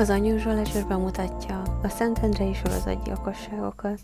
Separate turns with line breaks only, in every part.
Az Unusual Leisure bemutatja a Szentendrei sorozatgyilkosságokat.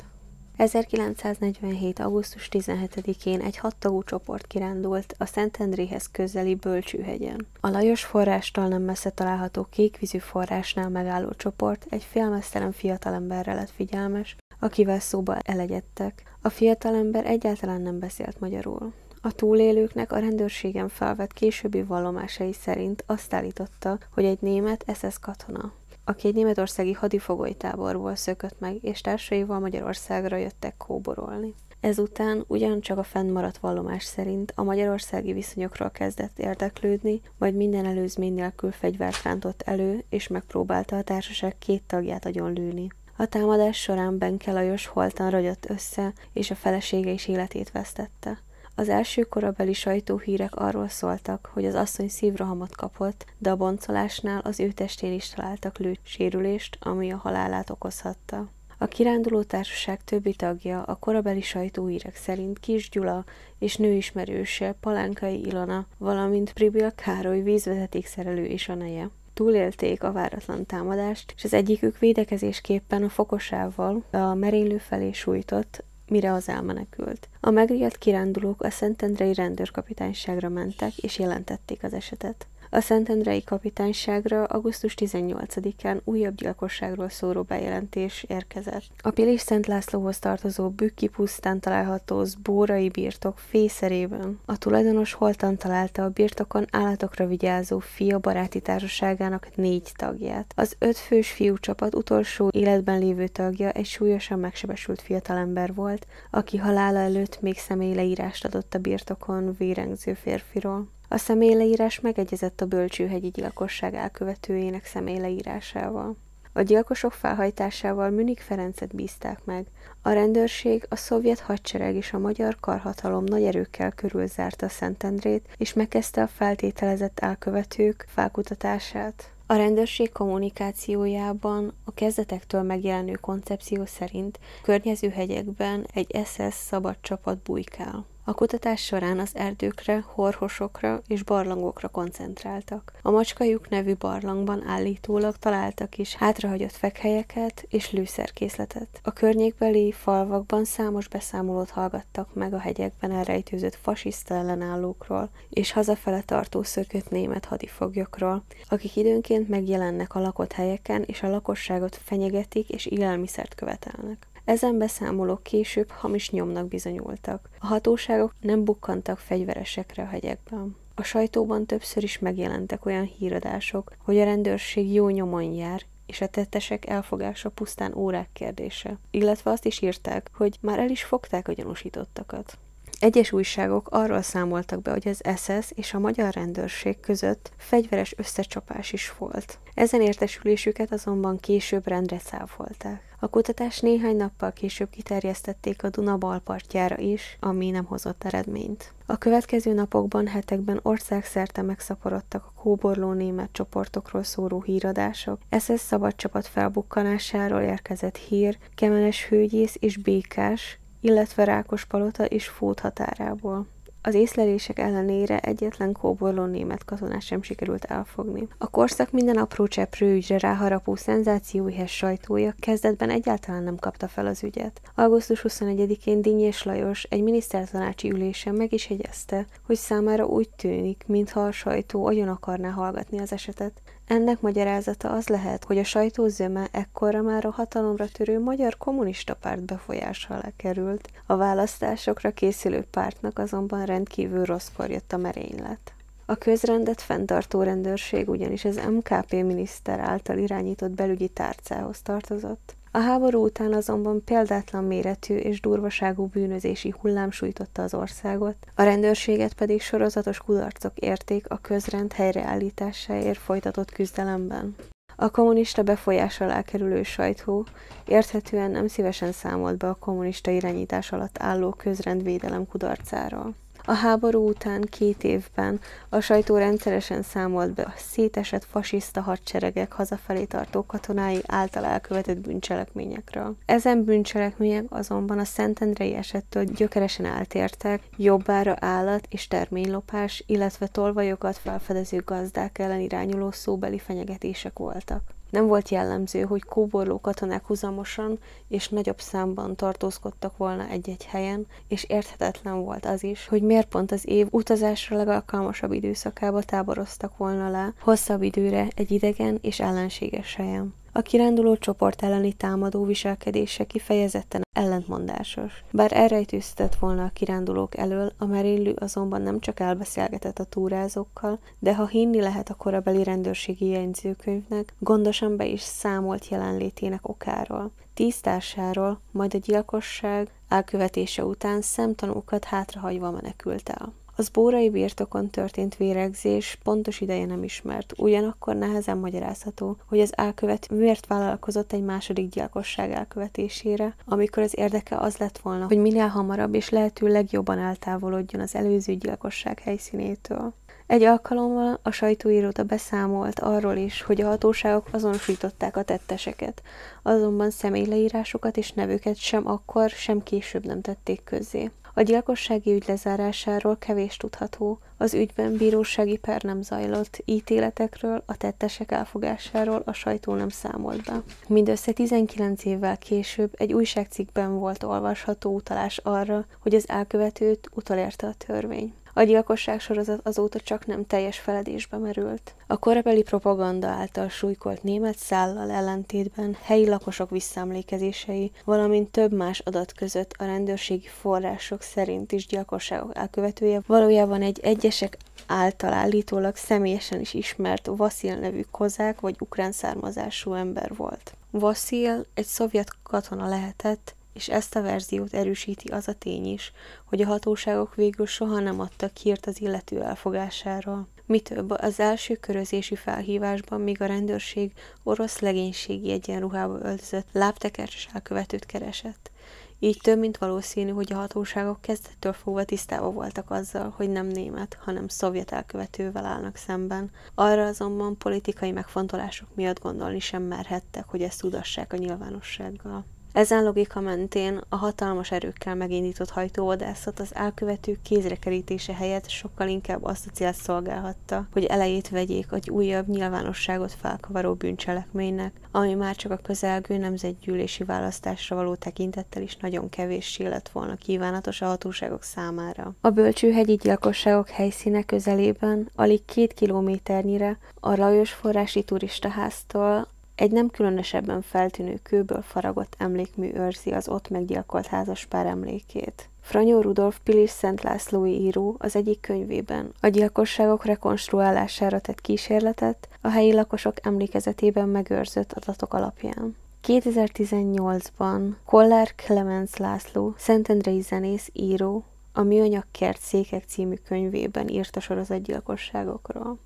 1947. augusztus 17-én egy hattagú csoport kirándult a Szentendréhez közeli Bölcsőhegyen. A Lajos forrástól nem messze található kékvízű forrásnál megálló csoport egy félmeztelen fiatalemberre lett figyelmes, akivel szóba elegyedtek. A fiatalember egyáltalán nem beszélt magyarul. A túlélőknek a rendőrségen felvett későbbi vallomásai szerint azt állította, hogy egy német SS katona aki egy németországi hadifogolytáborból szökött meg, és társaival Magyarországra jöttek kóborolni. Ezután ugyancsak a fennmaradt vallomás szerint a magyarországi viszonyokról kezdett érdeklődni, majd minden előzmény nélkül fegyvert rántott elő, és megpróbálta a társaság két tagját lőni. A támadás során Benke Lajos holtan ragyott össze, és a felesége is életét vesztette. Az első korabeli sajtóhírek arról szóltak, hogy az asszony szívrohamot kapott, de a boncolásnál az ő testén is találtak sérülést, ami a halálát okozhatta. A kiránduló társaság többi tagja a korabeli sajtóhírek szerint Kis Gyula és nőismerőse Palánkai Ilona, valamint Pribil Károly vízvezetékszerelő és a neje. Túlélték a váratlan támadást, és az egyikük védekezésképpen a fokosával a merénylő felé sújtott, mire az elmenekült. A megriadt kirándulók a Szentendrei rendőrkapitányságra mentek, és jelentették az esetet. A Szentendrei kapitányságra augusztus 18-án újabb gyilkosságról szóró bejelentés érkezett. A Pilis Szent Lászlóhoz tartozó Bükki pusztán található Bórai birtok fészerében. A tulajdonos holtan találta a birtokon állatokra vigyázó fia baráti társaságának négy tagját. Az öt fős fiúcsapat utolsó életben lévő tagja egy súlyosan megsebesült fiatalember volt, aki halála előtt még személyleírást adott a birtokon vérengző férfiról. A személyleírás megegyezett a bölcsőhegyi gyilkosság elkövetőjének személyleírásával. A gyilkosok felhajtásával Münik Ferencet bízták meg. A rendőrség, a szovjet hadsereg és a magyar karhatalom nagy erőkkel körülzárta Szentendrét, és megkezdte a feltételezett elkövetők felkutatását. A rendőrség kommunikációjában a kezdetektől megjelenő koncepció szerint környező hegyekben egy SS szabad csapat bujkál. A kutatás során az erdőkre, horhosokra és barlangokra koncentráltak. A Macskajuk nevű barlangban állítólag találtak is hátrahagyott fekhelyeket és lőszerkészletet. A környékbeli falvakban számos beszámolót hallgattak meg a hegyekben elrejtőzött fasiszta ellenállókról és hazafele tartó szökött német hadifoglyokról, akik időnként megjelennek a lakott helyeken és a lakosságot fenyegetik és élelmiszert követelnek. Ezen beszámolók később hamis nyomnak bizonyultak. A hatóságok nem bukkantak fegyveresekre a hegyekben. A sajtóban többször is megjelentek olyan híradások, hogy a rendőrség jó nyomon jár, és a tettesek elfogása pusztán órák kérdése. Illetve azt is írták, hogy már el is fogták a gyanúsítottakat. Egyes újságok arról számoltak be, hogy az SS és a magyar rendőrség között fegyveres összecsapás is volt. Ezen értesülésüket azonban később rendre száfolták. A kutatás néhány nappal később kiterjesztették a Duna balpartjára is, ami nem hozott eredményt. A következő napokban, hetekben országszerte megszaporodtak a kóborló német csoportokról szóró híradások, SS szabadcsapat felbukkanásáról érkezett hír, Kemenes hőgyész és Békás, illetve Rákospalota és Fót határából. Az észlelések ellenére egyetlen kóborló német katonát sem sikerült elfogni. A korszak minden apró cseprő ügyre ráharapó szenzációihez sajtója kezdetben egyáltalán nem kapta fel az ügyet. Augusztus 21-én Dinyés Lajos egy minisztertanácsi ülésen meg is jegyezte, hogy számára úgy tűnik, mintha a sajtó agyon akarná hallgatni az esetet. Ennek magyarázata az lehet, hogy a sajtó zöme ekkorra már a hatalomra törő magyar kommunista párt befolyása alá került. A választásokra készülő pártnak azonban rendkívül rosszkor jött a merénylet. A közrendet fenntartó rendőrség ugyanis az MKP miniszter által irányított belügyi tárcához tartozott. A háború után azonban példátlan méretű és durvaságú bűnözési hullám sújtotta az országot, a rendőrséget pedig sorozatos kudarcok érték a közrend helyreállításáért folytatott küzdelemben. A kommunista befolyás alá kerülő sajtó érthetően nem szívesen számolt be a kommunista irányítás alatt álló közrendvédelem kudarcáról. A háború után két évben a sajtó rendszeresen számolt be a szétesett fasiszta hadseregek hazafelé tartó katonái által elkövetett bűncselekményekről. Ezen bűncselekmények azonban a Szentendrei esettől gyökeresen eltértek, jobbára állat és terménylopás, illetve tolvajokat felfedező gazdák ellen irányuló szóbeli fenyegetések voltak. Nem volt jellemző, hogy kóborló katonák huzamosan és nagyobb számban tartózkodtak volna egy-egy helyen, és érthetetlen volt az is, hogy miért pont az év utazásra legalkalmasabb időszakába táboroztak volna le, hosszabb időre egy idegen és ellenséges helyen. A kiránduló csoport elleni támadó viselkedése kifejezetten ellentmondásos. Bár elrejtőztetett volna a kirándulók elől, a merénylő azonban nem csak elbeszélgetett a túrázókkal, de ha hinni lehet a korabeli rendőrségi jegyzőkönyvnek, gondosan be is számolt jelenlétének okáról. Tíz társáról, majd a gyilkosság elkövetése után szemtanúkat hátrahagyva menekült el. Az bórai birtokon történt véregzés pontos ideje nem ismert, ugyanakkor nehezen magyarázható, hogy az elkövet miért vállalkozott egy második gyilkosság elkövetésére, amikor az érdeke az lett volna, hogy minél hamarabb és lehető legjobban eltávolodjon az előző gyilkosság helyszínétől. Egy alkalommal a sajtóíróta beszámolt arról is, hogy a hatóságok azonosították a tetteseket, azonban személyleírásokat és nevüket sem akkor, sem később nem tették közzé. A gyilkossági ügy lezárásáról kevés tudható, az ügyben bírósági per nem zajlott, ítéletekről, a tettesek elfogásáról a sajtó nem számolt be. Mindössze 19 évvel később egy újságcikkben volt olvasható utalás arra, hogy az elkövetőt utolérte a törvény. A gyilkosság sorozat azóta csak nem teljes feledésbe merült. A korabeli propaganda által súlykolt német szállal ellentétben helyi lakosok visszaemlékezései, valamint több más adat között a rendőrségi források szerint is gyilkosságok elkövetője valójában egy egyesek által állítólag személyesen is ismert Vasil nevű kozák vagy ukrán származású ember volt. Vasil egy szovjet katona lehetett, és ezt a verziót erősíti az a tény is, hogy a hatóságok végül soha nem adtak hírt az illető elfogásáról. Mi több, az első körözési felhívásban még a rendőrség orosz legénységi egyenruhába öltözött lábtekercses elkövetőt keresett. Így több mint valószínű, hogy a hatóságok kezdettől fogva tisztában voltak azzal, hogy nem német, hanem szovjet elkövetővel állnak szemben. Arra azonban politikai megfontolások miatt gondolni sem merhettek, hogy ezt tudassák a nyilvánossággal. Ezen logika mentén a hatalmas erőkkel megindított hajtóvadászat az elkövetők kézrekerítése helyett sokkal inkább azt a célt szolgálhatta, hogy elejét vegyék egy újabb nyilvánosságot felkavaró bűncselekménynek, ami már csak a közelgő nemzetgyűlési választásra való tekintettel is nagyon kevéssé lett volna kívánatos a hatóságok számára. A bölcsőhegyi gyilkosságok helyszíne közelében, alig két kilométernyire a Lajos forrási turistaháztól egy nem különösebben feltűnő kőből faragott emlékmű őrzi az ott meggyilkolt házaspár emlékét. Franyó Rudolf Pilis Szent Lászlói író az egyik könyvében a gyilkosságok rekonstruálására tett kísérletet a helyi lakosok emlékezetében megőrzött adatok alapján. 2018-ban Kollár Clemens László, szentendrei zenész, író, a Műanyag Kert Székek című könyvében írt a sorozatgyilkosságokról.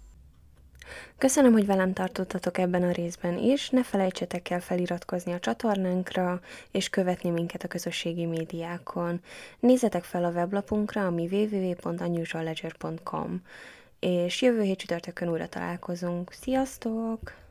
Köszönöm, hogy velem tartottatok ebben a részben is, ne felejtsetek el feliratkozni a csatornánkra, és követni minket a közösségi médiákon. Nézzetek fel a weblapunkra, ami www.unusualledger.com, és jövő hét csütörtökön újra találkozunk. Sziasztok!